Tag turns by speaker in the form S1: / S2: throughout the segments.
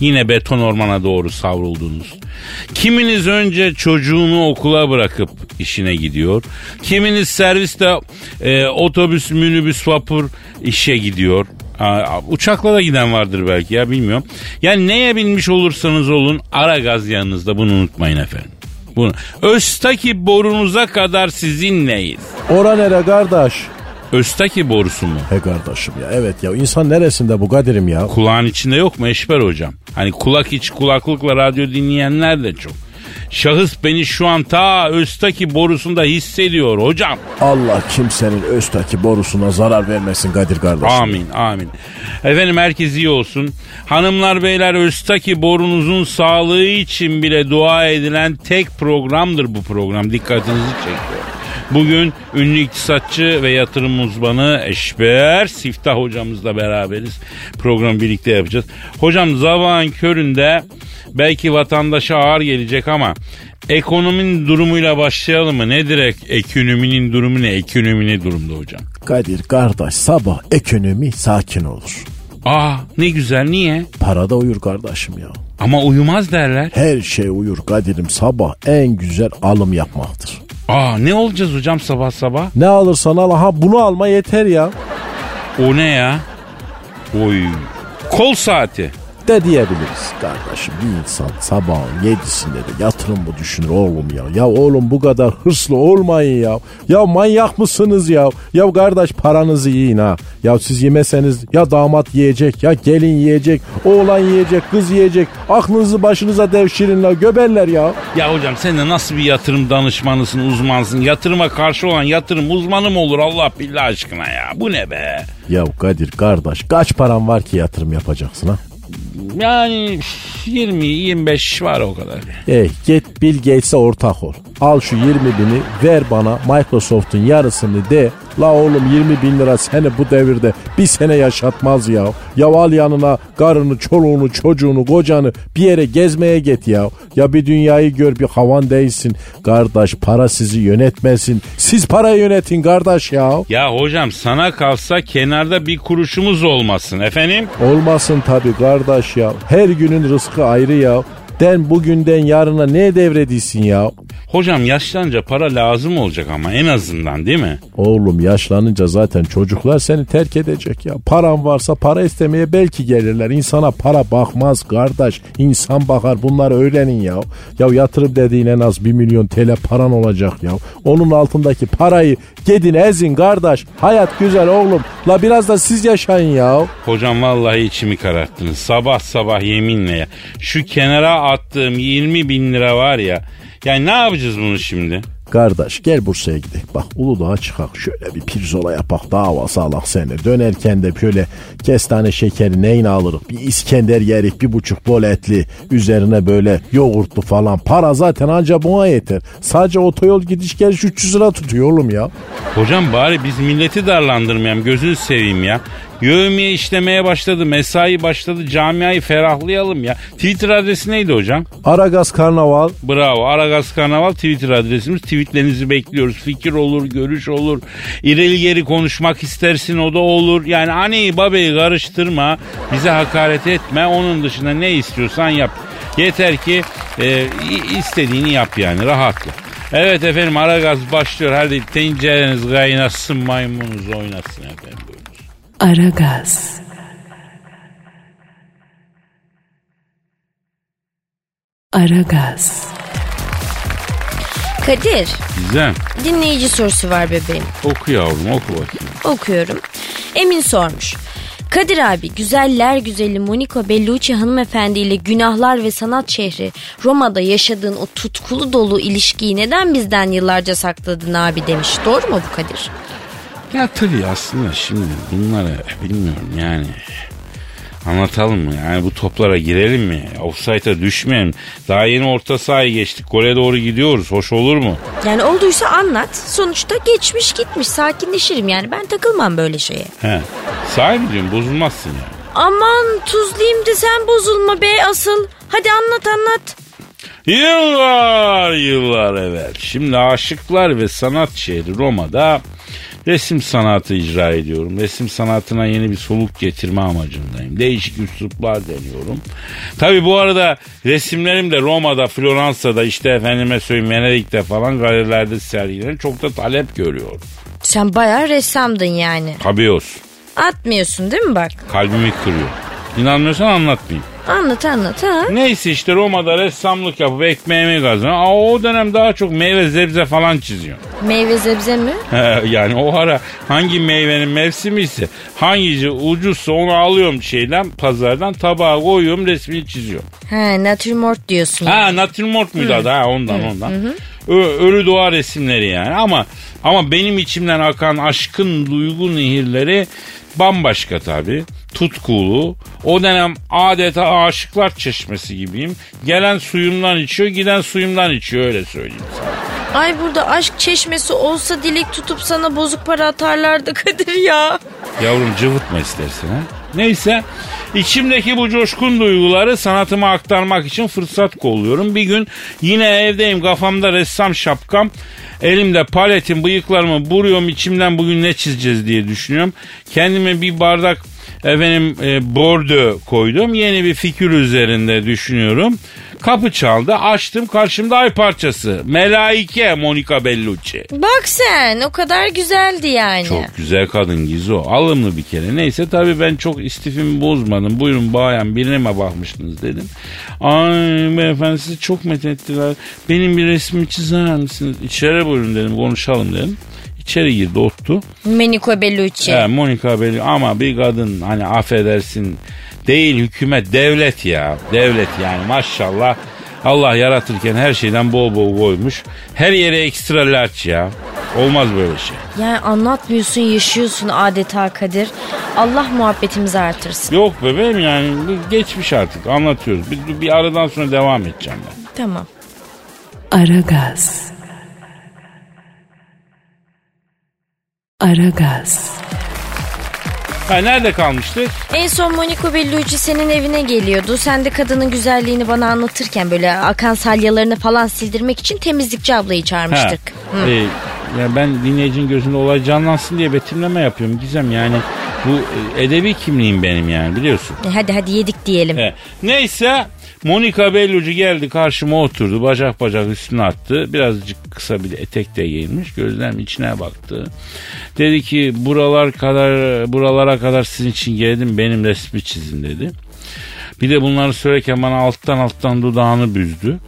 S1: Yine beton ormana doğru savruldunuz. Kiminiz önce çocuğunu okula bırakıp işine gidiyor. Kiminiz serviste e, otobüs, minibüs, vapur işe gidiyor. Uçakla da giden vardır belki ya bilmiyorum. Yani neye binmiş olursanız olun ara gaz yanınızda bunu unutmayın efendim. Bunu. Öztaki borunuza kadar sizinleyiz.
S2: Ora nere kardeş?
S1: Öztaki borusu mu?
S2: He kardeşim ya evet ya insan neresinde bu Kadir'im ya?
S1: Kulağın içinde yok mu Eşber hocam? Hani kulak içi kulaklıkla radyo dinleyenler de çok. Şahıs beni şu an ta Öztaki borusunda hissediyor hocam.
S2: Allah kimsenin Öztaki borusuna zarar vermesin Kadir kardeşim.
S1: Amin amin. Efendim herkes iyi olsun. Hanımlar beyler Öztaki borunuzun sağlığı için bile dua edilen tek programdır bu program. Dikkatinizi çekiyor. Bugün ünlü iktisatçı ve yatırım uzmanı Eşber Siftah hocamızla beraberiz. Programı birlikte yapacağız. Hocam zavağın köründe belki vatandaşa ağır gelecek ama ekonominin durumuyla başlayalım mı? Nedir ek- ekonominin durumu ne? Ekonomi ne durumda hocam?
S2: Kadir kardeş sabah ekonomi sakin olur.
S1: Aa ne güzel niye?
S2: Para da uyur kardeşim ya.
S1: Ama uyumaz derler.
S2: Her şey uyur Kadir'im sabah en güzel alım yapmaktır.
S1: Aa ne olacağız hocam sabah sabah?
S2: Ne alırsan al ha bunu alma yeter ya.
S1: O ne ya? Oy. Kol saati.
S2: De diyebiliriz kardeşim bir insan sabahın yedisinde de yatırım mı düşünür oğlum ya. Ya oğlum bu kadar hırslı olmayın ya. Ya manyak mısınız ya? Ya kardeş paranızı yiyin ha. Ya siz yemeseniz ya damat yiyecek ya gelin yiyecek. Oğlan yiyecek kız yiyecek. Aklınızı başınıza devşirin la göberler ya.
S1: Ya hocam sen de nasıl bir yatırım danışmanısın, uzmansın? Yatırıma karşı olan yatırım uzmanı mı olur Allah billah aşkına ya? Bu ne be?
S2: Ya Kadir kardeş kaç paran var ki yatırım yapacaksın ha?
S1: Yani 20-25 var o kadar.
S2: Eh git Bill Gates'e ortak ol. Al şu 20 bini ver bana Microsoft'un yarısını de. La oğlum 20 bin lira seni bu devirde bir sene yaşatmaz ya. Ya al yanına karını, çoluğunu, çocuğunu, kocanı bir yere gezmeye git ya. Ya bir dünyayı gör bir havan değilsin. Kardeş para sizi yönetmesin. Siz parayı yönetin kardeş ya.
S1: Ya hocam sana kalsa kenarda bir kuruşumuz olmasın efendim.
S2: Olmasın tabii kardeş ya. Her günün rızkı ayrı ya. Den bugünden yarına ne devredilsin ya?
S1: Hocam yaşlanınca para lazım olacak ama en azından değil mi?
S2: Oğlum yaşlanınca zaten çocuklar seni terk edecek ya. Paran varsa para istemeye belki gelirler. İnsana para bakmaz kardeş. İnsan bakar bunları öğrenin ya. Ya yatırım dediğin en az 1 milyon TL paran olacak ya. Onun altındaki parayı gidin ezin kardeş. Hayat güzel oğlum. La biraz da siz yaşayın ya.
S1: Hocam vallahi içimi kararttınız. Sabah sabah yeminle ya. Şu kenara attığım 20 bin lira var ya. Yani ne yapacağız bunu şimdi?
S2: Kardeş gel Bursa'ya gidelim. Bak Uludağ'a çıkak. Şöyle bir pirzola yapak da havası alak seni. Dönerken de böyle kestane şekeri neyini alırız. Bir İskender yerik bir buçuk bol etli. Üzerine böyle yoğurtlu falan. Para zaten anca buna yeter. Sadece otoyol gidiş geliş 300 lira tutuyor oğlum ya.
S1: Hocam bari biz milleti darlandırmayalım gözünü seveyim ya. Yövmiye işlemeye başladı, mesai başladı, camiayı ferahlayalım ya. Twitter adresi neydi hocam?
S2: Aragaz Karnaval.
S1: Bravo. Aragaz Karnaval Twitter adresimiz. Tweetlerinizi bekliyoruz. Fikir olur, görüş olur. İleri geri konuşmak istersin o da olur. Yani anneyi babayı karıştırma. Bize hakaret etme. Onun dışında ne istiyorsan yap. Yeter ki e, istediğini yap yani rahatla. Evet efendim ara gaz başlıyor. Hadi tencereniz kaynasın maymununuz oynasın efendim.
S3: Aragaz. Aragaz.
S4: Kadir,
S1: Gizem
S4: dinleyici sorusu var bebeğim.
S1: oku yavrum oku bakayım.
S4: Okuyorum. Emin sormuş. Kadir abi güzeller güzeli Monica Bellucci hanımefendi ile günahlar ve sanat şehri Roma'da yaşadığın o tutkulu dolu ilişkiyi neden bizden yıllarca sakladın abi demiş. Doğru mu bu Kadir?
S1: Ya tabii aslında şimdi bunları bilmiyorum yani. Anlatalım mı? Yani bu toplara girelim mi? Offside'a düşmeyelim. Daha yeni orta sahayı geçtik. Gole doğru gidiyoruz. Hoş olur mu?
S4: Yani olduysa anlat. Sonuçta geçmiş gitmiş sakinleşirim yani ben takılmam böyle şeye.
S1: He. Sahi mi diyorsun? Bozulmazsın yani.
S4: Aman tuzlayayım da sen bozulma be asıl. Hadi anlat anlat.
S1: Yıllar yıllar evvel. Şimdi aşıklar ve sanat şehri Roma'da resim sanatı icra ediyorum. Resim sanatına yeni bir soluk getirme amacındayım. Değişik üsluplar deniyorum. Tabi bu arada resimlerim de Roma'da, Floransa'da işte efendime söyleyeyim Venedik'te falan galerilerde sergilenen çok da talep görüyor.
S4: Sen bayağı ressamdın yani.
S1: Tabii olsun.
S4: Atmıyorsun değil mi bak?
S1: Kalbimi kırıyor. İnanmıyorsan anlatmayayım.
S4: Anlat anlat ha.
S1: Neyse işte Roma'da ressamlık yapıp ekmeğimi kazanıyor. Aa, o dönem daha çok meyve zebze falan çiziyor.
S4: Meyve sebze mi?
S1: He, yani o ara hangi meyvenin mevsimi ise hangisi ucuzsa onu alıyorum şeyden pazardan tabağa koyuyorum resmini çiziyorum.
S4: Ha natürmort diyorsun.
S1: Ha natürmort muydu adı ha ondan ondan. Ö- ölü doğa resimleri yani ama ama benim içimden akan aşkın duygu nehirleri bambaşka tabi. Tutkulu. O dönem adeta aşıklar çeşmesi gibiyim. Gelen suyumdan içiyor, giden suyumdan içiyor öyle söyleyeyim sana.
S4: Ay burada aşk çeşmesi olsa dilek tutup sana bozuk para atarlardı Kadir ya.
S1: Yavrum cıvıtma istersen ha. Neyse içimdeki bu coşkun duyguları sanatıma aktarmak için fırsat kolluyorum. Bir gün yine evdeyim kafamda ressam şapkam. Elimde paletim bıyıklarımı buruyorum içimden bugün ne çizeceğiz diye düşünüyorum. Kendime bir bardak efendim e, bordo koydum. Yeni bir fikir üzerinde düşünüyorum. Kapı çaldı açtım karşımda ay parçası. Melaike Monica Bellucci.
S4: Bak sen o kadar güzeldi yani.
S1: Çok güzel kadın Gizo. Alımlı bir kere. Neyse tabii ben çok istifimi bozmadım. Buyurun bayan birine mi bakmıştınız dedim. Ay beyefendi sizi çok methettiler. Benim bir resmimi çizer misiniz? İçeri buyurun dedim konuşalım dedim. İçeri girdi ottu.
S4: Meniko Bellucci.
S1: He, Monica Bellucci ama bir kadın hani affedersin değil hükümet devlet ya. Devlet yani maşallah. Allah yaratırken her şeyden bol bol koymuş. Her yere ekstra large ya. Olmaz böyle şey.
S4: Yani anlatmıyorsun yaşıyorsun adeta Kadir. Allah muhabbetimizi artırsın.
S1: Yok bebeğim yani bu geçmiş artık anlatıyoruz. Bir, bir aradan sonra devam edeceğim ben.
S4: Tamam.
S3: Aragaz. Aragaz.
S1: Ha, nerede kalmıştık?
S4: En son Monica Bellucci senin evine geliyordu. Sen de kadının güzelliğini bana anlatırken böyle akan salyalarını falan sildirmek için temizlikçi ablayı çağırmıştık. Hı.
S1: Ee, ya ben dinleyicinin gözünde olay canlansın diye betimleme yapıyorum Gizem yani bu e, edebi kimliğim benim yani biliyorsun.
S4: E, Hadi hadi yedik diyelim.
S1: He. Neyse Monica Bellucci geldi karşıma oturdu bacak bacak üstüne attı birazcık kısa bir etek de giymiş gözlerimin içine baktı. Dedi ki buralar kadar buralara kadar sizin için geldim benim resmi çizin dedi. Bir de bunları söylerken bana alttan alttan dudağını büzdü.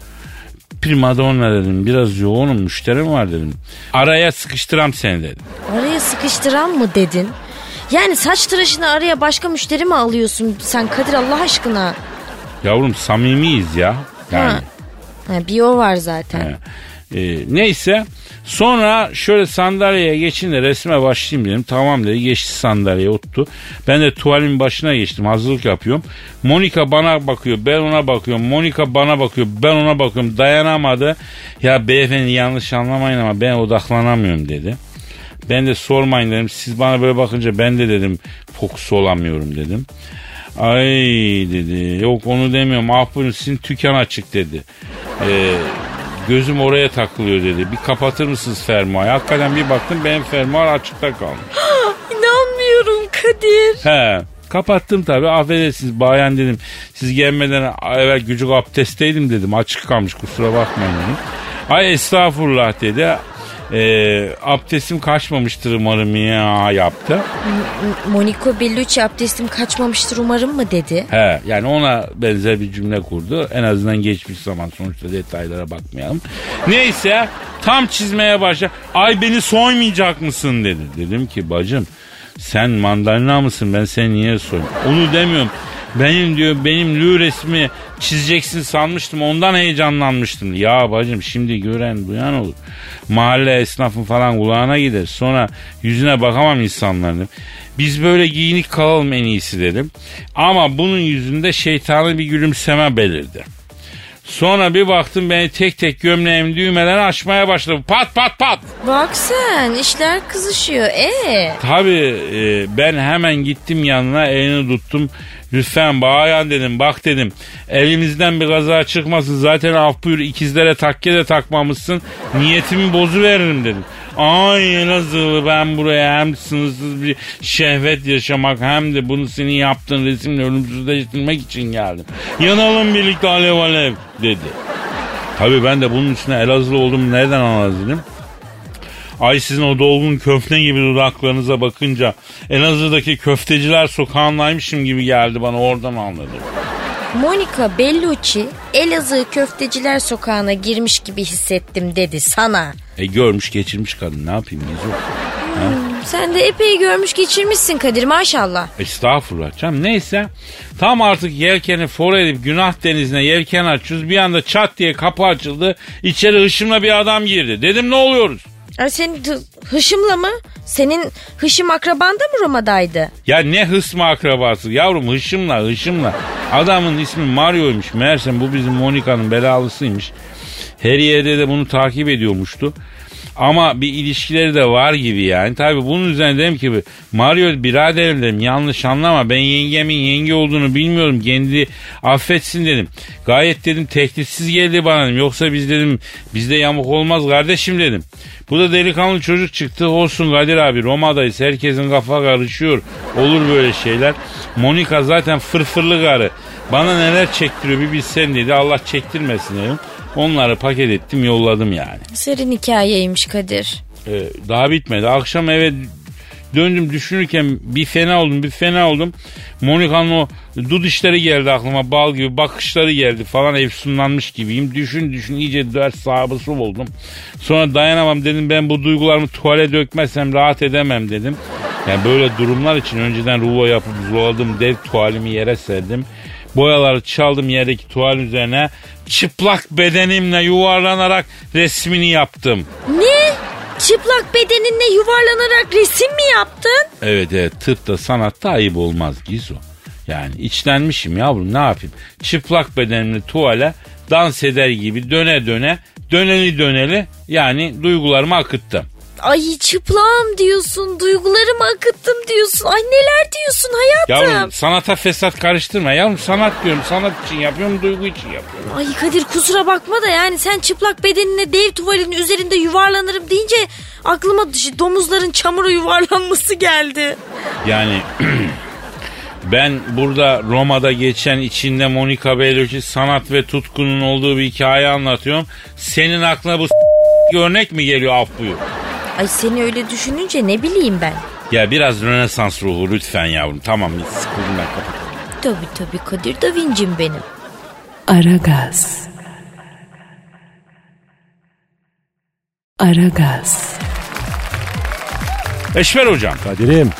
S1: Primadonna dedim biraz yoğunum müşterim var dedim. Araya sıkıştıram seni dedim.
S4: Araya sıkıştıran mı dedin? Yani saç tıraşını araya başka müşteri mi alıyorsun sen Kadir Allah aşkına?
S1: Yavrum samimiyiz ya. Yani.
S4: Ha. Ha, bir o var zaten.
S1: Ee, neyse sonra şöyle sandalyeye geçin de resme başlayayım dedim. Tamam dedi geçti sandalyeye oturdu. Ben de tuvalin başına geçtim hazırlık yapıyorum. Monika bana bakıyor ben ona bakıyorum. Monika bana bakıyor ben ona bakıyorum. Dayanamadı. Ya beyefendi yanlış anlamayın ama ben odaklanamıyorum dedi. Ben de sormayın dedim. Siz bana böyle bakınca ben de dedim fokus olamıyorum dedim. Ay dedi. Yok onu demiyorum. Ah buyurun sizin dükkan açık dedi. Ee, gözüm oraya takılıyor dedi. Bir kapatır mısınız fermuarı? Hakikaten bir baktım benim fermuar açıkta kalmış.
S4: İnanmıyorum Kadir.
S1: He. Kapattım tabii. Affedersiniz bayan dedim. Siz gelmeden evvel gücük abdestteydim dedim. Açık kalmış kusura bakmayın dedim. Ay estağfurullah dedi. E, abdestim kaçmamıştır umarım ya yaptı.
S4: Monica Bellucci abdestim kaçmamıştır umarım mı dedi.
S1: He yani ona benzer bir cümle kurdu. En azından geçmiş zaman sonuçta detaylara bakmayalım. Neyse tam çizmeye başla. Ay beni soymayacak mısın dedi. Dedim ki bacım sen mandalina mısın ben seni niye soyayım? Onu demiyorum. Benim diyor benim lü resmi çizeceksin sanmıştım ondan heyecanlanmıştım. Ya bacım şimdi gören duyan olur. Mahalle esnafın falan kulağına gider. Sonra yüzüne bakamam insanların. Biz böyle giyinik kalalım en iyisi dedim. Ama bunun yüzünde şeytanı bir gülümseme belirdi. Sonra bir baktım beni tek tek gömleğim düğmeden açmaya başladı. Pat pat pat.
S4: Bak sen işler kızışıyor. Ee?
S1: Tabii e, ben hemen gittim yanına elini tuttum. Lütfen bayan dedim bak dedim elimizden bir kaza çıkmasın zaten af buyur ikizlere takke de takmamışsın niyetimi bozu veririm dedim. Ay Elazığlı ben buraya hem sınırsız bir şehvet yaşamak hem de bunu senin yaptığın resimle ölümsüzleştirmek için geldim. Yanalım birlikte alev alev dedi. Tabii ben de bunun üstüne Elazığlı olduğumu nereden anladım? Ay sizin o dolgun köfte gibi dudaklarınıza bakınca Elazığ'daki köfteciler sokağındaymışım gibi geldi bana oradan anladım.
S4: Monica Bellucci Elazığ Köfteciler Sokağı'na girmiş gibi hissettim dedi sana.
S1: E görmüş geçirmiş kadın ne yapayım Gizu?
S4: Sen de epey görmüş geçirmişsin Kadir maşallah.
S1: Estağfurullah canım neyse. Tam artık yelkeni for edip günah denizine yelken açıyoruz. Bir anda çat diye kapı açıldı. İçeri hışımla bir adam girdi. Dedim ne oluyoruz?
S4: Ay senin hı- hışımla mı? Senin hışım akrabanda mı Roma'daydı?
S1: Ya ne hısmı akrabası yavrum hışımla hışımla. Adamın ismi Mario'ymuş. Meğersem bu bizim Monika'nın belalısıymış. Her yerde de bunu takip ediyormuştu. Ama bir ilişkileri de var gibi yani. Tabii bunun üzerine dedim ki Mario biraderim dedim yanlış anlama ben yengemin yenge olduğunu bilmiyorum. Kendi affetsin dedim. Gayet dedim tehditsiz geldi bana dedim. Yoksa biz dedim bizde yamuk olmaz kardeşim dedim. Bu da delikanlı çocuk çıktı. Olsun Kadir abi Roma'dayız. Herkesin kafa karışıyor. Olur böyle şeyler. Monika zaten fırfırlı karı. Bana neler çektiriyor bir bilsen dedi. Allah çektirmesin dedim. Onları paket ettim yolladım yani.
S4: Serin hikayeymiş Kadir.
S1: Ee, daha bitmedi. Akşam eve döndüm düşünürken bir fena oldum bir fena oldum. Monika'nın o dud işleri geldi aklıma bal gibi bakışları geldi falan efsunlanmış gibiyim. Düşün düşün iyice ders sahibi oldum. Sonra dayanamam dedim ben bu duygularımı tuvale dökmezsem rahat edemem dedim. Yani böyle durumlar için önceden rulo yapıp zuladım dev tuvalimi yere serdim. Boyaları çaldım yerdeki tuval üzerine çıplak bedenimle yuvarlanarak resmini yaptım.
S4: Ne? Çıplak bedeninle yuvarlanarak resim mi yaptın?
S1: Evet evet tıpta sanatta ayıp olmaz Gizo. Yani içlenmişim yavrum ne yapayım. Çıplak bedenimle tuvale dans eder gibi döne döne döneli döneli yani duygularımı akıttım.
S4: Ay çıplağım diyorsun, duygularımı akıttım diyorsun. Ay neler diyorsun hayatım.
S1: Yavrum sanata fesat karıştırma yavrum sanat diyorum sanat için yapıyorum duygu için yapıyorum.
S4: Ay Kadir kusura bakma da yani sen çıplak bedenine dev tuvalin üzerinde yuvarlanırım deyince aklıma domuzların çamura yuvarlanması geldi.
S1: Yani ben burada Roma'da geçen içinde Monica Bellucci sanat ve tutkunun olduğu bir hikaye anlatıyorum. Senin aklına bu örnek mi geliyor af buyur?
S4: Ay seni öyle düşününce ne bileyim ben.
S1: Ya biraz Rönesans ruhu lütfen yavrum. Tamam sıkıldım ben kapatıyorum.
S4: Tabii tabii Kadir da vincim benim.
S3: Aragaz. Aragaz.
S1: Eşver hocam.
S2: Kadir'im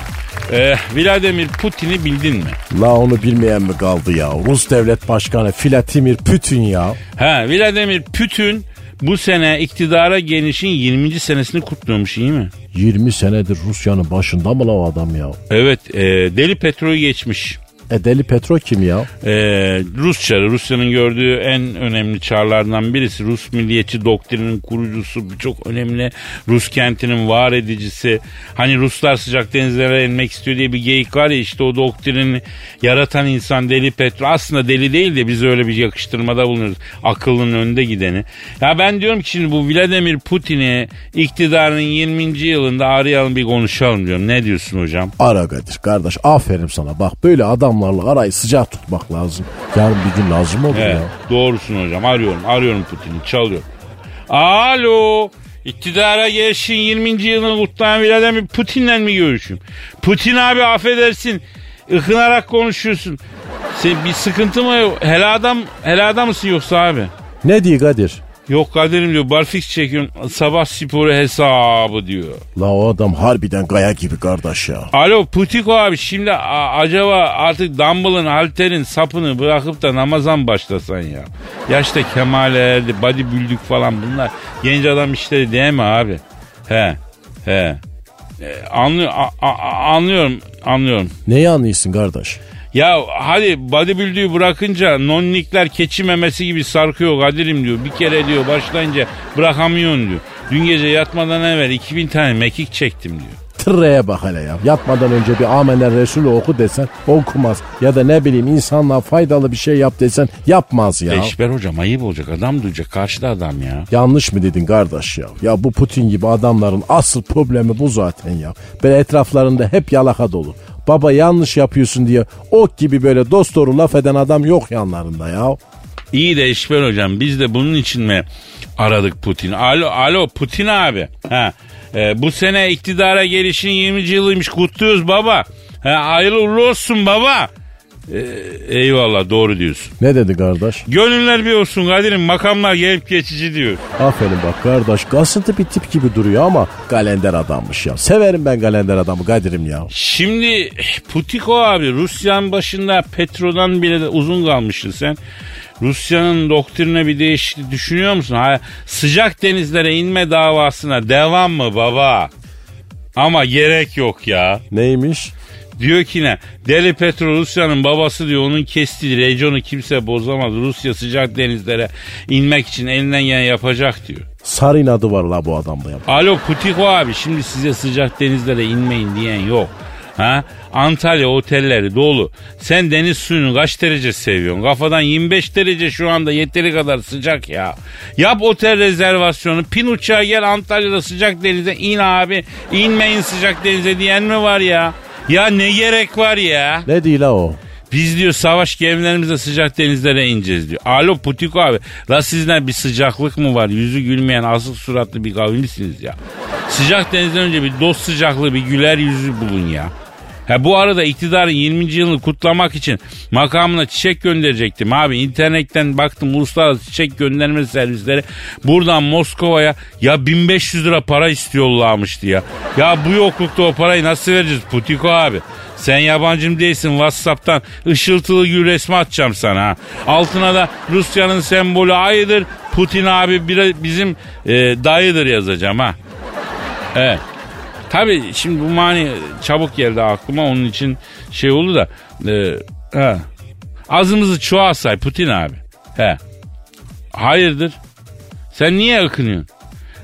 S1: E, Vladimir Putin'i bildin mi?
S2: la onu bilmeyen mi kaldı ya? Rus devlet başkanı Vladimir Putin ya.
S1: Ha Vladimir Putin bu sene iktidara gelişin 20. senesini kutluyormuş iyi mi?
S2: 20 senedir Rusya'nın başında mı la o adam ya?
S1: Evet e, deli petrolü geçmiş.
S2: E Deli Petro kim ya?
S1: Ee, Rus çarı, Rusya'nın gördüğü en önemli çarlardan birisi. Rus milliyetçi doktrinin kurucusu, çok önemli Rus kentinin var edicisi. Hani Ruslar sıcak denizlere inmek istiyor diye bir geyik var ya işte o doktrini yaratan insan Deli Petro. Aslında deli değil de biz öyle bir yakıştırmada bulunuyoruz. Akıllının önde gideni. Ya ben diyorum ki şimdi bu Vladimir Putin'i iktidarının 20. yılında arayalım bir konuşalım diyorum. Ne diyorsun hocam?
S2: Ara Kadir kardeş aferin sana. Bak böyle adamlarla arayı sıcak tutmak lazım. Yarın bir gün lazım olur
S1: Evet,
S2: ya.
S1: doğrusun hocam. Arıyorum, arıyorum Putin'i, çalıyorum. Alo. İktidara gelişin 20. yılını kutlayan Vladimir Putin'le mi görüşüm? Putin abi affedersin. Ikınarak konuşuyorsun. Sen bir sıkıntı mı? yok? Helada, helada mısın yoksa abi?
S2: Ne diyor Kadir?
S1: Yok Kadir'im diyor barfix çekiyorsun sabah sporu hesabı diyor.
S2: La o adam harbiden gaya gibi kardeş ya.
S1: Alo Putiko abi şimdi acaba artık dumbbell'ın halterin sapını bırakıp da namaza başlasan ya? Yaşta kemale erdi bodybuilding falan bunlar genç adam işleri değil mi abi? He he. E, anlıyor, a- a- anlıyorum anlıyorum.
S2: Neyi anlıyorsun kardeş?
S1: Ya hadi bodybuilding'i bırakınca nonnikler keçi memesi gibi sarkıyor Kadir'im diyor. Bir kere diyor başlayınca bırakamıyorsun diyor. Dün gece yatmadan evvel 2000 tane mekik çektim diyor.
S2: Tırreye bak hele ya. Yatmadan önce bir amener Resulü oku desen okumaz. Ya da ne bileyim insanlığa faydalı bir şey yap desen yapmaz ya.
S1: Eşber hocam ayıp olacak adam duyacak karşıda adam ya.
S2: Yanlış mı dedin kardeş ya? Ya bu Putin gibi adamların asıl problemi bu zaten ya. Böyle etraflarında hep yalaka dolu. Baba yanlış yapıyorsun diye ok gibi böyle dost doğru laf eden adam yok yanlarında ya.
S1: İyi de Eşber hocam biz de bunun için mi aradık Putin? Alo, alo Putin abi. Ha, e, bu sene iktidara gelişin 20. yılıymış kutluyoruz baba. Ha, hayırlı uğurlu olsun baba. E, eyvallah doğru diyorsun.
S2: Ne dedi kardeş?
S1: Gönüller bir olsun Kadir'im makamlar gelip geçici diyor.
S2: Aferin bak kardeş kasıntı bir tip gibi duruyor ama kalender adammış ya. Severim ben kalender adamı Kadir'im ya.
S1: Şimdi Putiko abi Rusya'nın başında Petro'dan bile de uzun kalmıştın sen. Rusya'nın doktrine bir değişiklik düşünüyor musun? Ha, sıcak denizlere inme davasına devam mı baba? Ama gerek yok ya.
S2: Neymiş?
S1: Diyor ki ne? Deli Petro Rusya'nın babası diyor. Onun kestiği rejonu kimse bozamaz. Rusya sıcak denizlere inmek için elinden gelen yapacak diyor.
S2: Sarın adı var la bu adamda ya.
S1: Alo Putiko abi şimdi size sıcak denizlere inmeyin diyen yok. Ha? Antalya otelleri dolu. Sen deniz suyunu kaç derece seviyorsun? Kafadan 25 derece şu anda yeteri kadar sıcak ya. Yap otel rezervasyonu. Pin uçağa gel Antalya'da sıcak denize in abi. İnmeyin sıcak denize diyen mi var ya? Ya ne gerek var ya?
S2: Ne değil la o?
S1: Biz diyor savaş gemilerimizle sıcak denizlere ineceğiz diyor. Alo Putiko abi. La sizden bir sıcaklık mı var? Yüzü gülmeyen asık suratlı bir kavimsiniz ya. Sıcak denizden önce bir dost sıcaklığı bir güler yüzü bulun ya. Ha bu arada iktidarın 20. yılını kutlamak için makamına çiçek gönderecektim abi. İnternetten baktım uluslararası çiçek gönderme servisleri buradan Moskova'ya ya 1500 lira para istiyorlarmıştı ya. Ya bu yoklukta o parayı nasıl vereceğiz Putiko abi? Sen yabancım değilsin Whatsapp'tan ışıltılı gül resmi atacağım sana ha. Altına da Rusya'nın sembolü ayıdır. Putin abi bir, bizim e, dayıdır yazacağım ha. Evet. Tabii şimdi bu mani çabuk geldi aklıma onun için şey oldu da. E, he. Azımızı çoğa say Putin abi. He. Hayırdır? Sen niye ıkınıyorsun?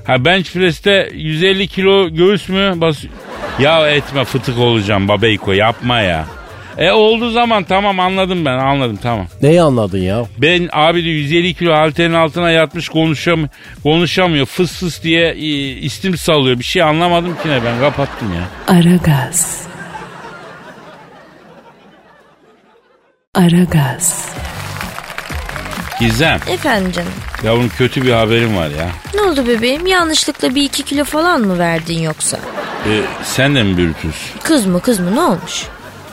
S1: Ha bench press'te 150 kilo göğüs mü bas? Ya etme fıtık olacağım babeyko yapma ya. E olduğu zaman tamam anladım ben anladım tamam.
S2: Neyi anladın ya?
S1: Ben abi de 150 kilo halterin altına yatmış konuşam konuşamıyor. Fıs fıs diye e, istim sallıyor. Bir şey anlamadım ki ne ben kapattım ya.
S5: Aragaz. Aragaz.
S1: Gizem
S4: Efendim canım.
S1: yavrum kötü bir haberim var ya.
S4: Ne oldu bebeğim? Yanlışlıkla bir iki kilo falan mı verdin yoksa?
S1: E, sen de mi Brutus?
S4: Kız mı kız mı ne olmuş?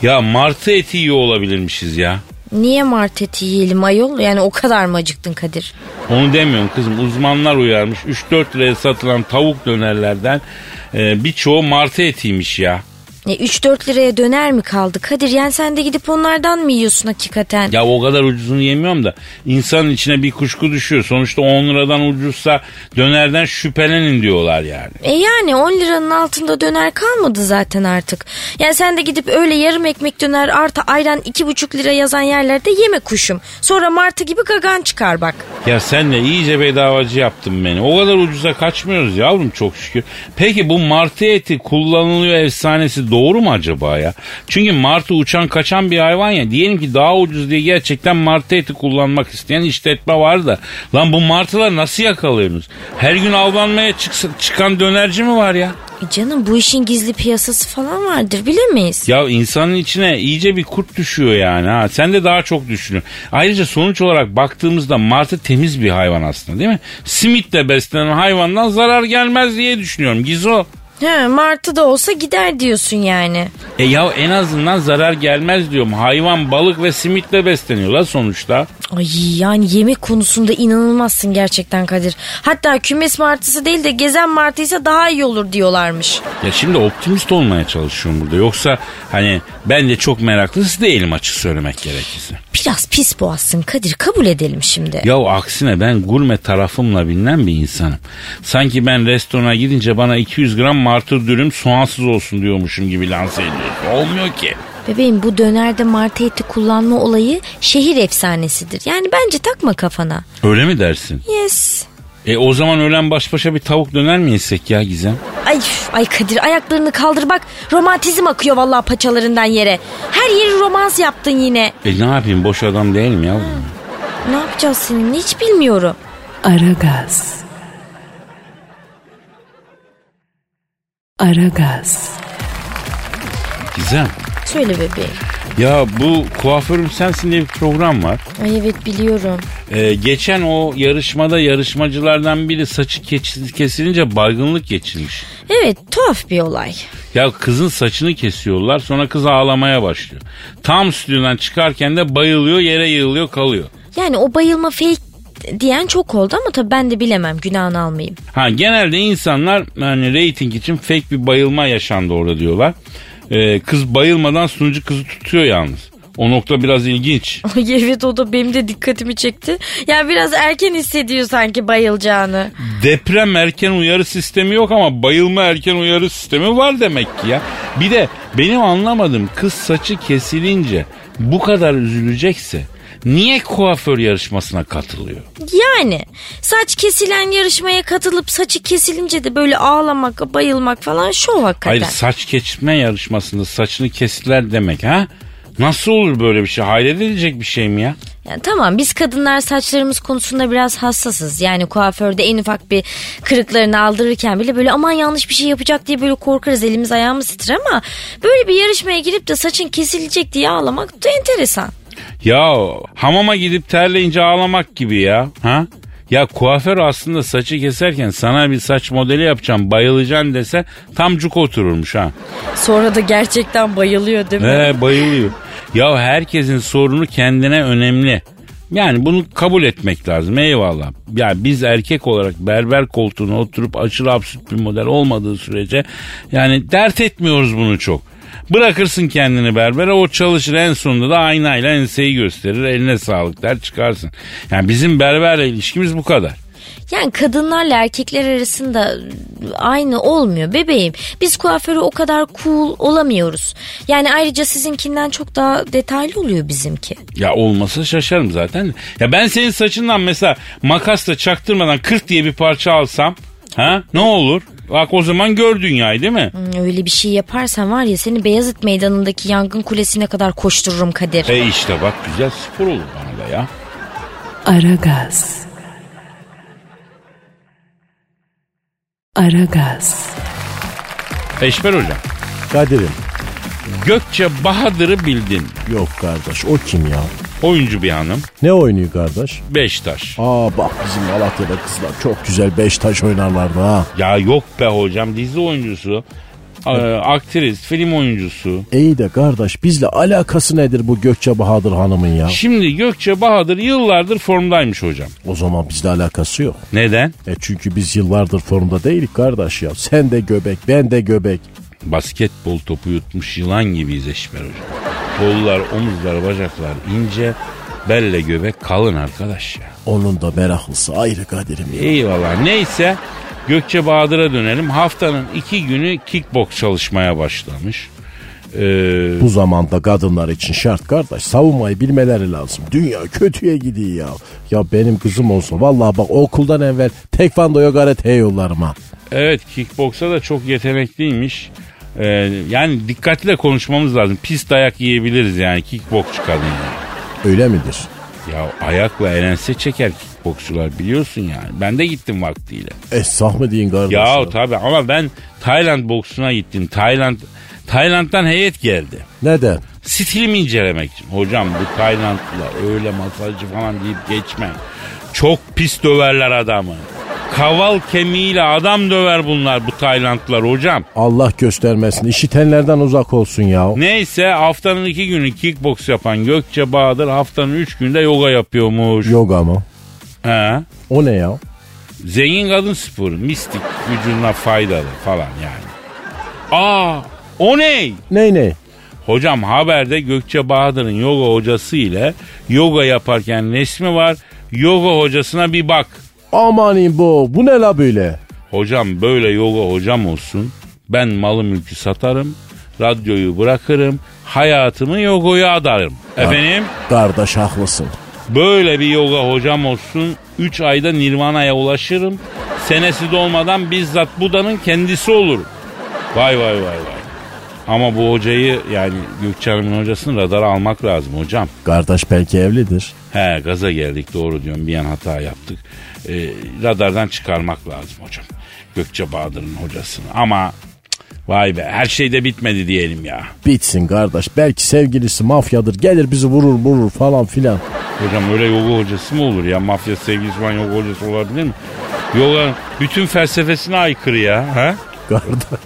S1: Ya martı eti iyi olabilirmişiz ya.
S4: Niye mart eti yiyelim ayol? Yani o kadar mı acıktın Kadir?
S1: Onu demiyorum kızım. Uzmanlar uyarmış. 3-4 liraya satılan tavuk dönerlerden e, birçoğu martı etiymiş ya.
S4: E 3-4 liraya döner mi kaldı Kadir? Yani sen de gidip onlardan mı yiyorsun hakikaten?
S1: Ya o kadar ucuzunu yemiyorum da insanın içine bir kuşku düşüyor. Sonuçta 10 liradan ucuzsa dönerden şüphelenin diyorlar yani.
S4: E yani 10 liranın altında döner kalmadı zaten artık. Yani sen de gidip öyle yarım ekmek döner artı ayran 2,5 lira yazan yerlerde yeme kuşum. Sonra martı gibi gagan çıkar bak.
S1: Ya sen de iyice bedavacı yaptın beni. O kadar ucuza kaçmıyoruz yavrum çok şükür. Peki bu martı eti kullanılıyor efsanesi doğru mu acaba ya? Çünkü martı uçan kaçan bir hayvan ya. Diyelim ki daha ucuz diye gerçekten martı eti kullanmak isteyen işletme var da. Lan bu martılar nasıl yakalıyorsunuz? Her gün avlanmaya çıksa, çıkan dönerci mi var ya?
S4: E canım bu işin gizli piyasası falan vardır bilemeyiz.
S1: Ya insanın içine iyice bir kurt düşüyor yani ha. Sen de daha çok düşünün. Ayrıca sonuç olarak baktığımızda martı temiz bir hayvan aslında değil mi? Simitle beslenen hayvandan zarar gelmez diye düşünüyorum. Gizo.
S4: He, martı da olsa gider diyorsun yani.
S1: E ya en azından zarar gelmez diyorum. Hayvan balık ve simitle besleniyorlar sonuçta.
S4: Ay yani yemek konusunda inanılmazsın gerçekten Kadir. Hatta kümes martısı değil de gezen martıysa daha iyi olur diyorlarmış.
S1: Ya şimdi optimist olmaya çalışıyorum burada. Yoksa hani ben de çok meraklısı değilim açık söylemek gerekirse.
S4: Biraz pis boğazsın Kadir kabul edelim şimdi.
S1: Ya aksine ben gurme tarafımla bilinen bir insanım. Sanki ben restorana gidince bana 200 gram martı dürüm soğansız olsun diyormuşum gibi lanse ediyorsun. Olmuyor ki.
S4: Bebeğim bu dönerde martı eti kullanma olayı şehir efsanesidir. Yani bence takma kafana.
S1: Öyle mi dersin?
S4: Yes.
S1: E o zaman öğlen baş başa bir tavuk döner mi yesek ya Gizem?
S4: Ay, ay Kadir ayaklarını kaldır bak romantizm akıyor vallahi paçalarından yere. Her yeri romans yaptın yine.
S1: E ne yapayım boş adam değilim yavrum.
S4: Ne yapacağız seninle hiç bilmiyorum.
S3: Aragaz. Aragaz.
S1: Gizem.
S4: Söyle bebeğim.
S1: Ya bu kuaförüm sensin diye bir program var.
S4: Ay evet biliyorum.
S1: Ee, geçen o yarışmada yarışmacılardan biri saçı kes- kesilince baygınlık geçirmiş.
S4: Evet tuhaf bir olay.
S1: Ya kızın saçını kesiyorlar sonra kız ağlamaya başlıyor. Tam stüdyodan çıkarken de bayılıyor yere yığılıyor kalıyor.
S4: Yani o bayılma fake diyen çok oldu ama tabii ben de bilemem günahını almayayım.
S1: Ha genelde insanlar hani reyting için fake bir bayılma yaşandı orada diyorlar. Ee, kız bayılmadan sunucu kızı tutuyor yalnız. O nokta biraz ilginç.
S4: Ay evet o da benim de dikkatimi çekti. Yani biraz erken hissediyor sanki bayılacağını.
S1: Deprem erken uyarı sistemi yok ama bayılma erken uyarı sistemi var demek ki ya. Bir de benim anlamadığım kız saçı kesilince bu kadar üzülecekse niye kuaför yarışmasına katılıyor?
S4: Yani saç kesilen yarışmaya katılıp saçı kesilince de böyle ağlamak, bayılmak falan şov hakikaten.
S1: Hayır saç kesme yarışmasında saçını kestiler demek ha? Nasıl olur böyle bir şey? Hayret edilecek bir şey mi ya?
S4: Yani tamam biz kadınlar saçlarımız konusunda biraz hassasız. Yani kuaförde en ufak bir kırıklarını aldırırken bile böyle aman yanlış bir şey yapacak diye böyle korkarız elimiz ayağımız titrer ama böyle bir yarışmaya girip de saçın kesilecek diye ağlamak da enteresan.
S1: Ya hamama gidip terleyince ağlamak gibi ya. Ha? Ya kuaför aslında saçı keserken sana bir saç modeli yapacağım bayılacaksın dese tam cuk otururmuş ha.
S4: Sonra da gerçekten bayılıyor değil mi?
S1: He bayılıyor. Ya herkesin sorunu kendine önemli. Yani bunu kabul etmek lazım eyvallah. Ya biz erkek olarak berber koltuğuna oturup aşırı absürt bir model olmadığı sürece yani dert etmiyoruz bunu çok. Bırakırsın kendini berbere o çalışır en sonunda da aynayla enseyi gösterir eline sağlık der çıkarsın. Yani bizim berberle ilişkimiz bu kadar.
S4: Yani kadınlarla erkekler arasında aynı olmuyor bebeğim. Biz kuaförü o kadar cool olamıyoruz. Yani ayrıca sizinkinden çok daha detaylı oluyor bizimki.
S1: Ya olmasa şaşarım zaten. Ya ben senin saçından mesela makasla çaktırmadan 40 diye bir parça alsam ha ne olur? Bak o zaman gör dünyayı değil mi?
S4: Hmm, Öyle bir şey yaparsan var ya seni Beyazıt Meydanı'ndaki yangın kulesine kadar koştururum Kadir.
S1: E işte bak güzel spor olur bana da ya.
S3: Aragaz. Aragaz.
S1: Eşber hocam.
S2: Kadir'im
S1: Gökçe Bahadır'ı bildin.
S2: yok kardeş o kim ya?
S1: Oyuncu bir hanım.
S2: Ne oynuyor kardeş?
S1: Beştaş.
S2: Aa bak bizim Malatya'da kızlar çok güzel beş taş oynarlardı ha.
S1: Ya yok be hocam dizi oyuncusu. e, aktris, film oyuncusu.
S2: İyi de kardeş bizle alakası nedir bu Gökçe Bahadır Hanım'ın ya?
S1: Şimdi Gökçe Bahadır yıllardır formdaymış hocam.
S2: O zaman bizle alakası yok.
S1: Neden?
S2: E çünkü biz yıllardır formda değilik kardeş ya. Sen de göbek ben de göbek.
S1: Basketbol topu yutmuş yılan gibiyiz Eşber hocam. Kollar, omuzlar, bacaklar ince, belle göbek kalın arkadaş ya.
S2: Onun da meraklısı ayrı Kadir'im ya.
S1: Eyvallah. Neyse Gökçe Bahadır'a dönelim. Haftanın iki günü kickbox çalışmaya başlamış. Ee,
S2: Bu zamanda kadınlar için şart kardeş. Savunmayı bilmeleri lazım. Dünya kötüye gidiyor ya. Ya benim kızım olsa vallahi bak okuldan evvel tekvandoya karateye yollarım ha.
S1: evet kickboksa da çok yetenekliymiş. Ee, yani dikkatli de konuşmamız lazım. Pis dayak yiyebiliriz yani kickboksçu kadın yani.
S2: Öyle midir?
S1: Ya ayakla elense çeker kickboksçular biliyorsun yani. Ben de gittim vaktiyle.
S2: Esnaf mı deyin kardeş?
S1: Ya tabii ama ben Tayland boksuna gittim. Tayland Tayland'dan heyet geldi.
S2: Neden?
S1: Stilimi incelemek için. Hocam bu Taylandlılar öyle masajcı falan deyip geçme. Çok pis döverler adamı. Kaval kemiğiyle adam döver bunlar bu Taylandlılar hocam.
S2: Allah göstermesin. İşitenlerden uzak olsun ya.
S1: Neyse haftanın iki günü kickbox yapan Gökçe Bahadır haftanın üç günde yoga yapıyormuş.
S2: Yoga mı?
S1: He.
S2: O ne ya?
S1: Zengin kadın sporu, mistik, vücuduna faydalı falan yani. Aa, o ne?
S2: Ney ney?
S1: Hocam haberde Gökçe Bahadır'ın yoga hocası ile yoga yaparken resmi var. Yoga hocasına bir bak.
S2: Amanin bu. Bu ne la böyle?
S1: Hocam böyle yoga hocam olsun. Ben malı mülkü satarım. Radyoyu bırakırım. Hayatımı yogaya adarım. Efendim
S2: Kardeş haklısın.
S1: böyle bir yoga hocam olsun. 3 ayda nirvana'ya ulaşırım. Senesi dolmadan bizzat Buda'nın kendisi olurum. Vay vay vay vay. Ama bu hocayı yani Gökçe Hanım'ın hocasını radara almak lazım hocam.
S2: Kardeş belki evlidir.
S1: He gaza geldik doğru diyorum bir an hata yaptık. Ee, radardan çıkarmak lazım hocam. Gökçe Bahadır'ın hocasını ama vay be her şey de bitmedi diyelim ya.
S2: Bitsin kardeş. Belki sevgilisi mafyadır. Gelir bizi vurur vurur falan filan.
S1: Hocam öyle yoga hocası mı olur ya? Mafya sevgilisi falan yoga hocası olabilir mi? Yoga bütün felsefesine aykırı ya. Ha?
S2: Kardeş,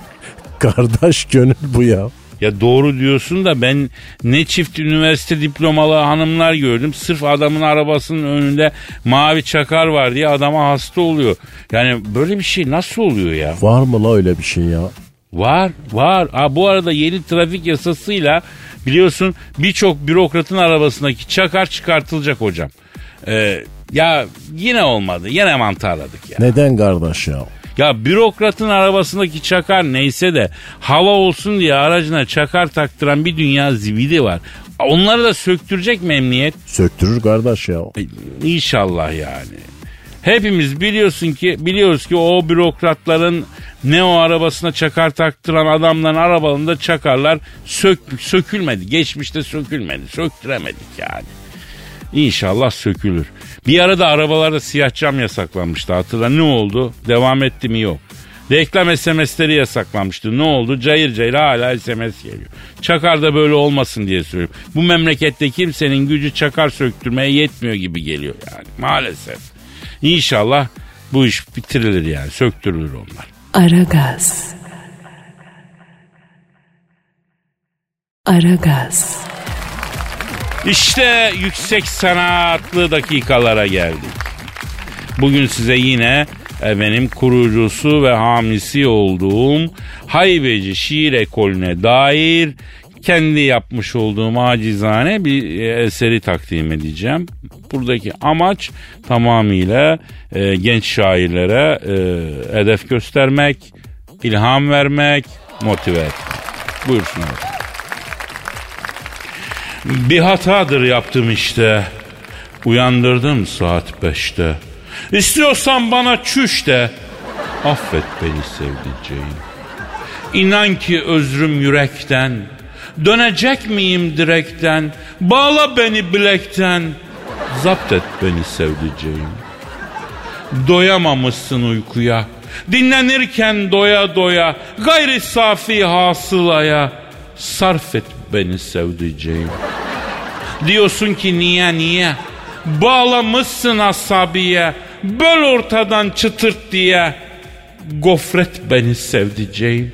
S2: kardeş gönül bu ya.
S1: Ya doğru diyorsun da ben ne çift üniversite diplomalı hanımlar gördüm. Sırf adamın arabasının önünde mavi çakar var diye adama hasta oluyor. Yani böyle bir şey nasıl oluyor ya?
S2: Var mı la öyle bir şey ya?
S1: Var var. Ha, bu arada yeni trafik yasasıyla biliyorsun birçok bürokratın arabasındaki çakar çıkartılacak hocam. Ee, ya yine olmadı. Yine mantarladık ya.
S2: Neden kardeş ya?
S1: Ya bürokratın arabasındaki çakar neyse de hava olsun diye aracına çakar taktıran bir dünya zibidi var. Onları da söktürecek mi emniyet?
S2: Söktürür kardeş ya.
S1: E, İnşallah yani. Hepimiz biliyorsun ki biliyoruz ki o bürokratların ne o arabasına çakar taktıran adamların arabalarında çakarlar sök, sökülmedi. Geçmişte sökülmedi. Söktüremedik yani. İnşallah sökülür. Bir arada arabalarda siyah cam yasaklanmıştı hatırla. Ne oldu? Devam etti mi? Yok. Reklam SMS'leri yasaklanmıştı. Ne oldu? Cayır cayır hala SMS geliyor. Çakar da böyle olmasın diye söylüyorum. Bu memlekette kimsenin gücü çakar söktürmeye yetmiyor gibi geliyor yani maalesef. İnşallah bu iş bitirilir yani söktürülür onlar.
S5: Aragaz. Aragaz.
S1: İşte yüksek sanatlı dakikalara geldik. Bugün size yine benim kurucusu ve hamisi olduğum Haybeci Şiir Ekolü'ne dair kendi yapmış olduğum acizane bir eseri takdim edeceğim. Buradaki amaç tamamıyla e, genç şairlere e, hedef göstermek, ilham vermek, motive etmek. Buyursun efendim. Bir hatadır yaptım işte. Uyandırdım saat beşte. İstiyorsan bana çüş de. Affet beni sevdiceğim. İnan ki özrüm yürekten. Dönecek miyim direkten? Bağla beni bilekten. Zapt et beni sevdiceğim. Doyamamışsın uykuya. Dinlenirken doya doya. Gayri safi hasılaya. Sarf et beni sevdiceğim. Diyorsun ki niye niye? Bağlamışsın asabiye. Böl ortadan çıtırt diye. Gofret beni sevdiceğim.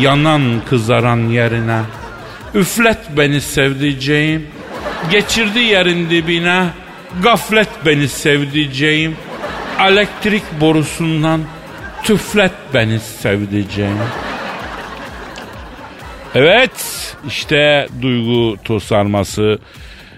S1: Yanan kızaran yerine. Üflet beni sevdiceğim. Geçirdi yerin dibine. Gaflet beni sevdiceğim. Elektrik borusundan tüflet beni sevdiceğim. Evet işte duygu tosarması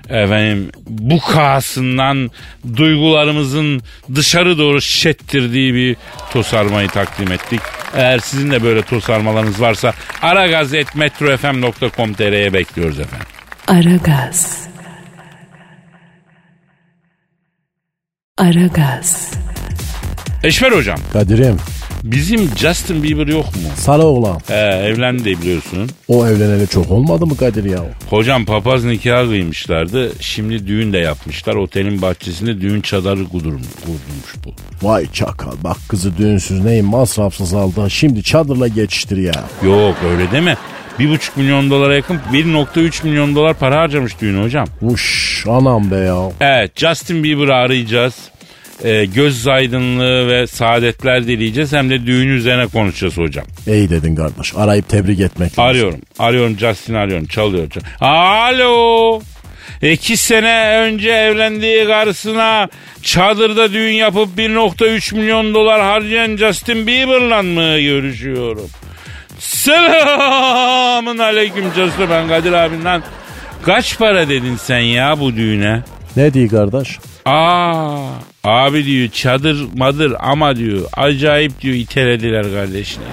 S1: efendim bu kahasından duygularımızın dışarı doğru şettirdiği bir tosarmayı takdim ettik. Eğer sizin de böyle tosarmalarınız varsa aragazetmetrofm.com.tr'ye bekliyoruz efendim.
S5: Aragaz. Aragaz.
S1: Eşmer hocam
S2: Kadir'im
S1: Bizim Justin Bieber yok mu?
S2: Sarı oğlan.
S1: He, evlendi biliyorsun.
S2: O evleneli çok olmadı mı Kadir ya?
S1: Hocam papaz nikahı kıymışlardı. Şimdi düğün de yapmışlar. Otelin bahçesinde düğün çadırı kudurmuş, kurdurmuş bu.
S2: Vay çakal bak kızı düğünsüz neyin masrafsız aldın şimdi çadırla geçiştir ya.
S1: Yok öyle deme. Bir buçuk milyon dolara yakın 1.3 milyon dolar para harcamış düğün hocam.
S2: Uş anam be ya.
S1: Evet Justin Bieber'ı arayacağız. Ee, göz aydınlığı ve saadetler dileyeceğiz. Hem de düğün üzerine konuşacağız hocam.
S2: İyi dedin kardeş arayıp tebrik etmek lazım.
S1: Arıyorum. Arıyorum Justin arıyorum. Çalıyor. çal- Alo. İki sene önce evlendiği karısına çadırda düğün yapıp 1.3 milyon dolar harcayan Justin Bieber'la mı görüşüyorum? Selamın aleyküm Justin ben Kadir abinden. Kaç para dedin sen ya bu düğüne?
S2: Ne diyor kardeş?
S1: Aa abi diyor çadır madır ama diyor acayip diyor itelediler kardeşine.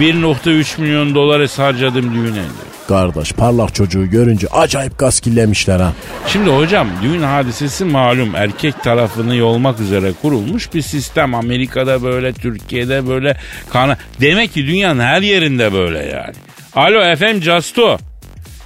S1: 1.3 milyon dolar harcadım düğüne diyor.
S2: Kardeş parlak çocuğu görünce acayip gaskillemişler ha.
S1: Şimdi hocam düğün hadisesi malum erkek tarafını yolmak üzere kurulmuş bir sistem. Amerika'da böyle, Türkiye'de böyle. Kana... Demek ki dünyanın her yerinde böyle yani. Alo efendim Casto.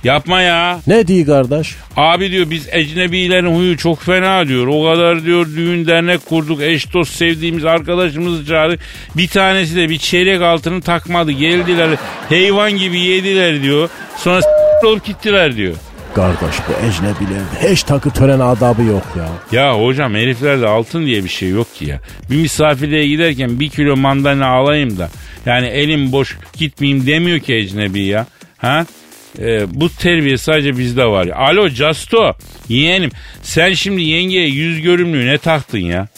S1: Yapma ya.
S2: Ne diyor kardeş?
S1: Abi diyor biz ecnebilerin huyu çok fena diyor. O kadar diyor düğün dernek kurduk. Eş dost sevdiğimiz arkadaşımızı çağırdık. Bir tanesi de bir çeyrek altını takmadı. Geldiler hayvan gibi yediler diyor. Sonra olup gittiler diyor.
S2: Kardeş bu ecnebilerde hiç takı tören adabı yok ya.
S1: Ya hocam heriflerde altın diye bir şey yok ki ya. Bir misafirliğe giderken bir kilo mandalina alayım da yani elim boş gitmeyeyim demiyor ki ecnebi ya. Ha? Ee, bu terbiye sadece bizde var ya. Alo Casto yeğenim sen şimdi yengeye yüz görümlüğü ne taktın ya?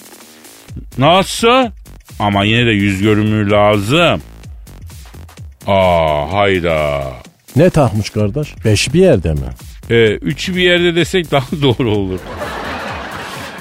S1: Nasıl? Ama yine de yüz görümlüğü lazım. Aa hayda.
S2: Ne takmış kardeş? Beş bir yerde mi?
S1: Ee, üçü bir yerde desek daha doğru olur.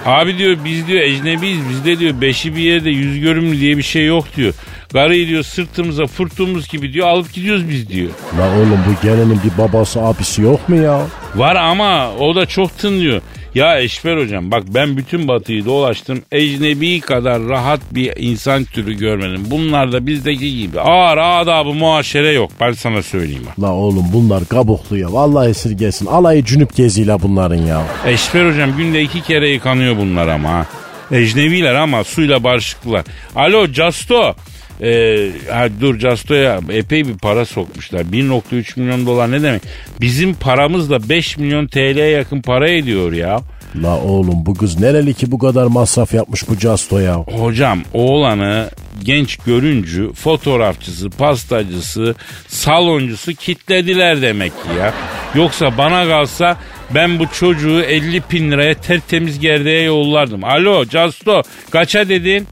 S1: Abi diyor biz diyor ecnebiyiz bizde diyor beşi bir yerde yüz görümlü diye bir şey yok diyor. Karıyı diyor sırtımıza fırttığımız gibi diyor alıp gidiyoruz biz diyor.
S2: La oğlum bu gelinin bir babası abisi yok mu ya?
S1: Var ama o da çok tın diyor. Ya Eşber hocam bak ben bütün batıyı dolaştım. Ecnebi kadar rahat bir insan türü görmedim. Bunlar da bizdeki gibi. Ağır adabı muaşere yok ben sana söyleyeyim bak.
S2: La oğlum bunlar kabuklu ya. Vallahi esirgesin. Alayı cünüp geziyle bunların ya.
S1: Eşber hocam günde iki kere yıkanıyor bunlar ama ha. Ecnebiler ama suyla barışıklılar. Alo Casto. Ee, ha, dur Casto'ya epey bir para sokmuşlar. 1.3 milyon dolar ne demek? Bizim paramız da 5 milyon TL'ye yakın para ediyor ya.
S2: La oğlum bu kız nereli ki bu kadar masraf yapmış bu Casto ya?
S1: Hocam oğlanı genç görüncü, fotoğrafçısı, pastacısı, saloncusu kitlediler demek ki ya. Yoksa bana kalsa ben bu çocuğu 50 bin liraya tertemiz gerdeğe yollardım. Alo Casto kaça dedin?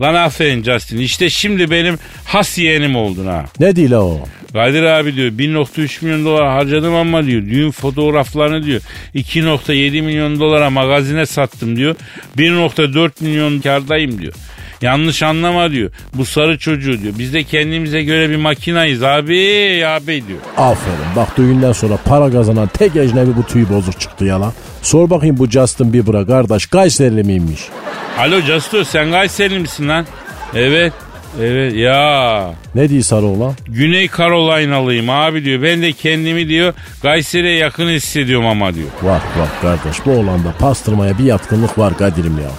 S1: Lan aferin Justin işte şimdi benim has yeğenim oldun ha.
S2: Ne değil o?
S1: Kadir abi diyor 1.3 milyon dolar harcadım ama diyor düğün fotoğraflarını diyor 2.7 milyon dolara magazine sattım diyor. 1.4 milyon kardayım diyor. Yanlış anlama diyor. Bu sarı çocuğu diyor. Biz de kendimize göre bir makinayız abi abi diyor.
S2: Aferin bak düğünden sonra para kazanan tek ecnebi bu tüy bozuk çıktı ya lan. Sor bakayım bu Justin Bieber'a kardeş Kayserili miymiş?
S1: Alo Casto sen Kayserili misin lan? Evet. Evet ya.
S2: Ne diyor sarı oğlan?
S1: Güney Carolina'lıyım abi diyor. Ben de kendimi diyor Kayseri'ye yakın hissediyorum ama diyor.
S2: Var var kardeş bu oğlanda pastırmaya bir yatkınlık var Kadir'im ya.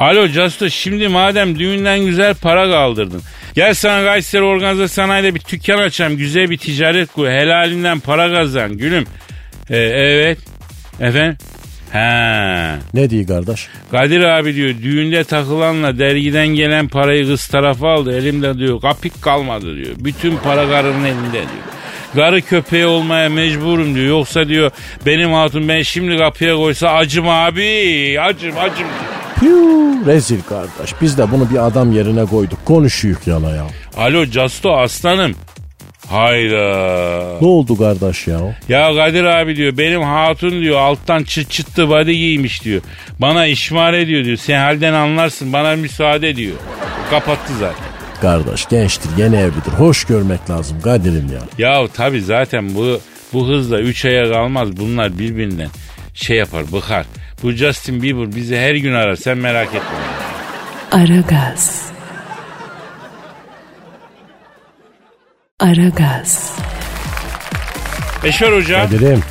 S1: Alo Casto şimdi madem düğünden güzel para kaldırdın. Gel sana Kayseri Organize Sanayi'de bir dükkan açayım. Güzel bir ticaret kur. Helalinden para kazan gülüm. Ee, evet. Efendim? He.
S2: Ne diyor kardeş?
S1: Kadir abi diyor düğünde takılanla dergiden gelen parayı kız tarafa aldı. Elimde diyor kapik kalmadı diyor. Bütün para karının elinde diyor. Garı köpeği olmaya mecburum diyor. Yoksa diyor benim hatun ben şimdi kapıya koysa acım abi. Acım acım diyor.
S2: Piu, rezil kardeş. Biz de bunu bir adam yerine koyduk. Konuşuyuk yana ya.
S1: Alo Casto aslanım. Hayda.
S2: Ne oldu kardeş ya?
S1: Ya Kadir abi diyor benim hatun diyor alttan çıt çıttı body giymiş diyor. Bana işmar ediyor diyor. Sen halden anlarsın bana müsaade diyor. Kapattı zaten.
S2: Kardeş gençtir yeni evlidir. Hoş görmek lazım Kadir'im ya.
S1: Ya tabi zaten bu bu hızla 3 aya kalmaz bunlar birbirinden şey yapar bıkar. Bu Justin Bieber bizi her gün arar sen merak etme.
S5: Aragaz. Aragaz,
S1: Eşver hocam
S2: Kadir'im.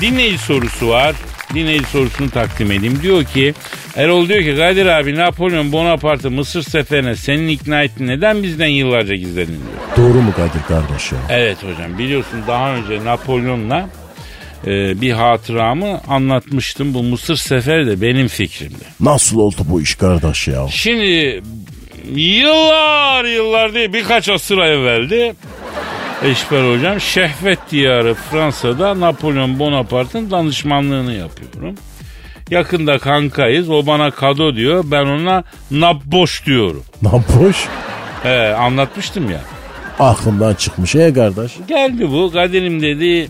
S1: dinleyici sorusu var. Dinleyici sorusunu takdim edeyim. Diyor ki Erol diyor ki Kadir abi Napolyon Bonaparte Mısır seferine senin ikna ettin neden bizden yıllarca gizledin diyor.
S2: Doğru mu Kadir kardeş ya?
S1: Evet hocam biliyorsun daha önce Napolyon'la e, bir hatıramı anlatmıştım. Bu Mısır seferi de benim fikrimdi.
S2: Nasıl oldu bu iş kardeş ya?
S1: Şimdi yıllar yıllar değil birkaç asır evveldi. Eşber hocam Şehvet diyarı Fransa'da Napolyon Bonaparte'ın danışmanlığını yapıyorum. Yakında kankayız o bana kado diyor ben ona napboş diyorum.
S2: Nampoş.
S1: He, anlatmıştım ya.
S2: Aklımdan çıkmış e kardeş.
S1: Geldi bu Kadir'im dedi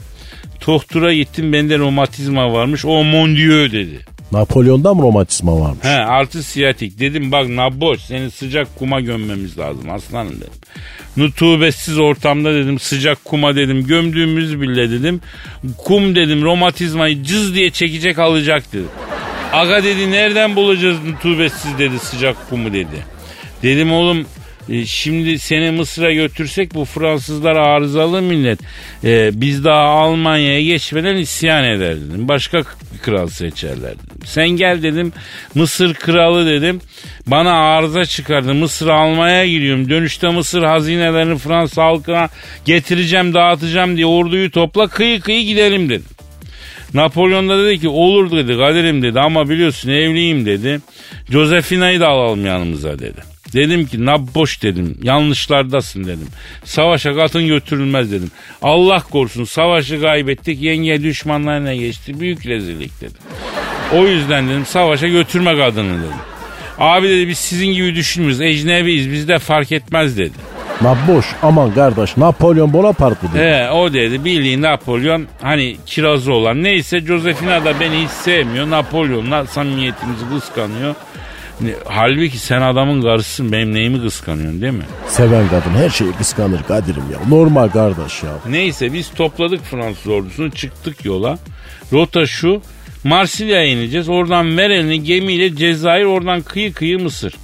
S1: Tohtura gittim bende romatizma varmış o mon dieu dedi.
S2: Napolyon'da mı romatizma varmış?
S1: He artı siyatik. Dedim bak naboş seni sıcak kuma gömmemiz lazım aslanım dedim. Nutubetsiz ortamda dedim sıcak kuma dedim gömdüğümüz bile dedim. Kum dedim romatizmayı cız diye çekecek alacak dedim. Aga dedi nereden bulacağız nutubetsiz dedi sıcak kumu dedi. Dedim oğlum e, şimdi seni Mısır'a götürsek bu Fransızlar arızalı millet. E, biz daha Almanya'ya geçmeden isyan eder dedim. Başka kral seçerler dedim. Sen gel dedim Mısır kralı dedim. Bana arıza çıkardı. Mısır almaya gidiyorum. Dönüşte Mısır hazinelerini Fransa halkına getireceğim dağıtacağım diye orduyu topla kıyı kıyı gidelim dedim. Napolyon da dedi ki olur dedi Kadir'im dedi ama biliyorsun evliyim dedi. Josefina'yı da alalım yanımıza dedi. Dedim ki nabboş dedim yanlışlardasın dedim. Savaşa katın götürülmez dedim. Allah korusun savaşı kaybettik yenge düşmanlarına geçti büyük rezillik dedim. O yüzden dedim savaşa götürme kadını dedim. Abi dedi biz sizin gibi düşünmüyoruz ecnebiyiz bizde fark etmez dedi.
S2: Naboş aman kardeş Napolyon Bonaparte dedi.
S1: He o dedi bildiğin Napolyon hani kirazı olan neyse Josefina da beni hiç sevmiyor. Napolyon'la samimiyetimizi kıskanıyor. Halbuki sen adamın karısısın benim neyimi kıskanıyorsun değil mi?
S2: Seven kadın her şeyi kıskanır Kadir'im ya. Normal kardeş ya.
S1: Neyse biz topladık Fransız ordusunu çıktık yola. Rota şu Marsilya'ya ineceğiz oradan ver elini gemiyle Cezayir oradan kıyı kıyı Mısır.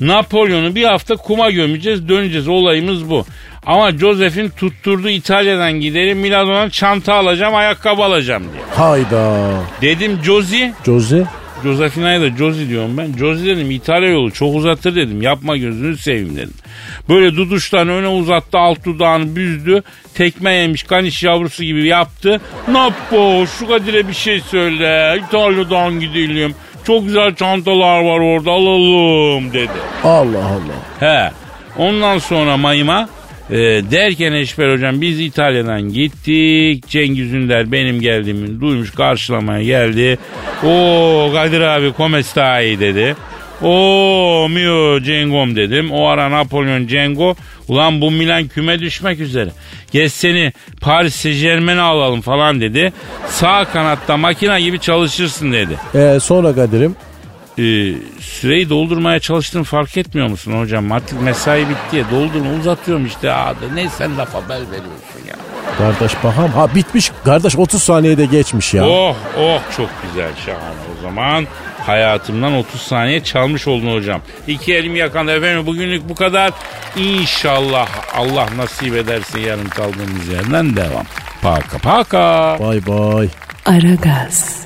S1: Napolyon'u bir hafta kuma gömeceğiz döneceğiz olayımız bu. Ama Joseph'in tutturdu İtalya'dan gidelim Milano'dan çanta alacağım ayakkabı alacağım diye.
S2: Hayda.
S1: Dedim Josie
S2: Jose
S1: Josefina'ya da Josie diyorum ben. Josie dedim İtalya yolu çok uzatır dedim. Yapma gözünü seveyim dedim. Böyle duduştan öne uzattı alt dudağını büzdü. Tekme yemiş kaniş yavrusu gibi yaptı. Nappo şu Kadir'e bir şey söyle. İtalya'dan gidelim. Çok güzel çantalar var orada alalım dedi.
S2: Allah Allah.
S1: He. Ondan sonra Mayım'a e, derken Eşber hocam biz İtalya'dan gittik. Cengiz Ünder benim geldiğimi duymuş karşılamaya geldi. O Kadir abi come dedi. O mio Cengom dedim. O ara Napolyon Cengo ulan bu Milan küme düşmek üzere. Gel seni Paris Saint alalım falan dedi. Sağ kanatta makina gibi çalışırsın dedi.
S2: E sonra Kadir'im
S1: Ee, süreyi doldurmaya çalıştığını fark etmiyor musun hocam? Artık mesai bitti ya doldurma uzatıyorum işte. Aa, da ne sen laf haber veriyorsun ya.
S2: kardeş bakam. Ha bitmiş. Kardeş 30 saniyede geçmiş ya.
S1: Oh oh çok güzel şahane o zaman. Hayatımdan 30 saniye çalmış oldun hocam. İki elim yakan efendim bugünlük bu kadar. İnşallah Allah nasip ederse yarın kaldığımız yerden devam. Paka paka.
S2: Bay bay.
S5: Aragaz.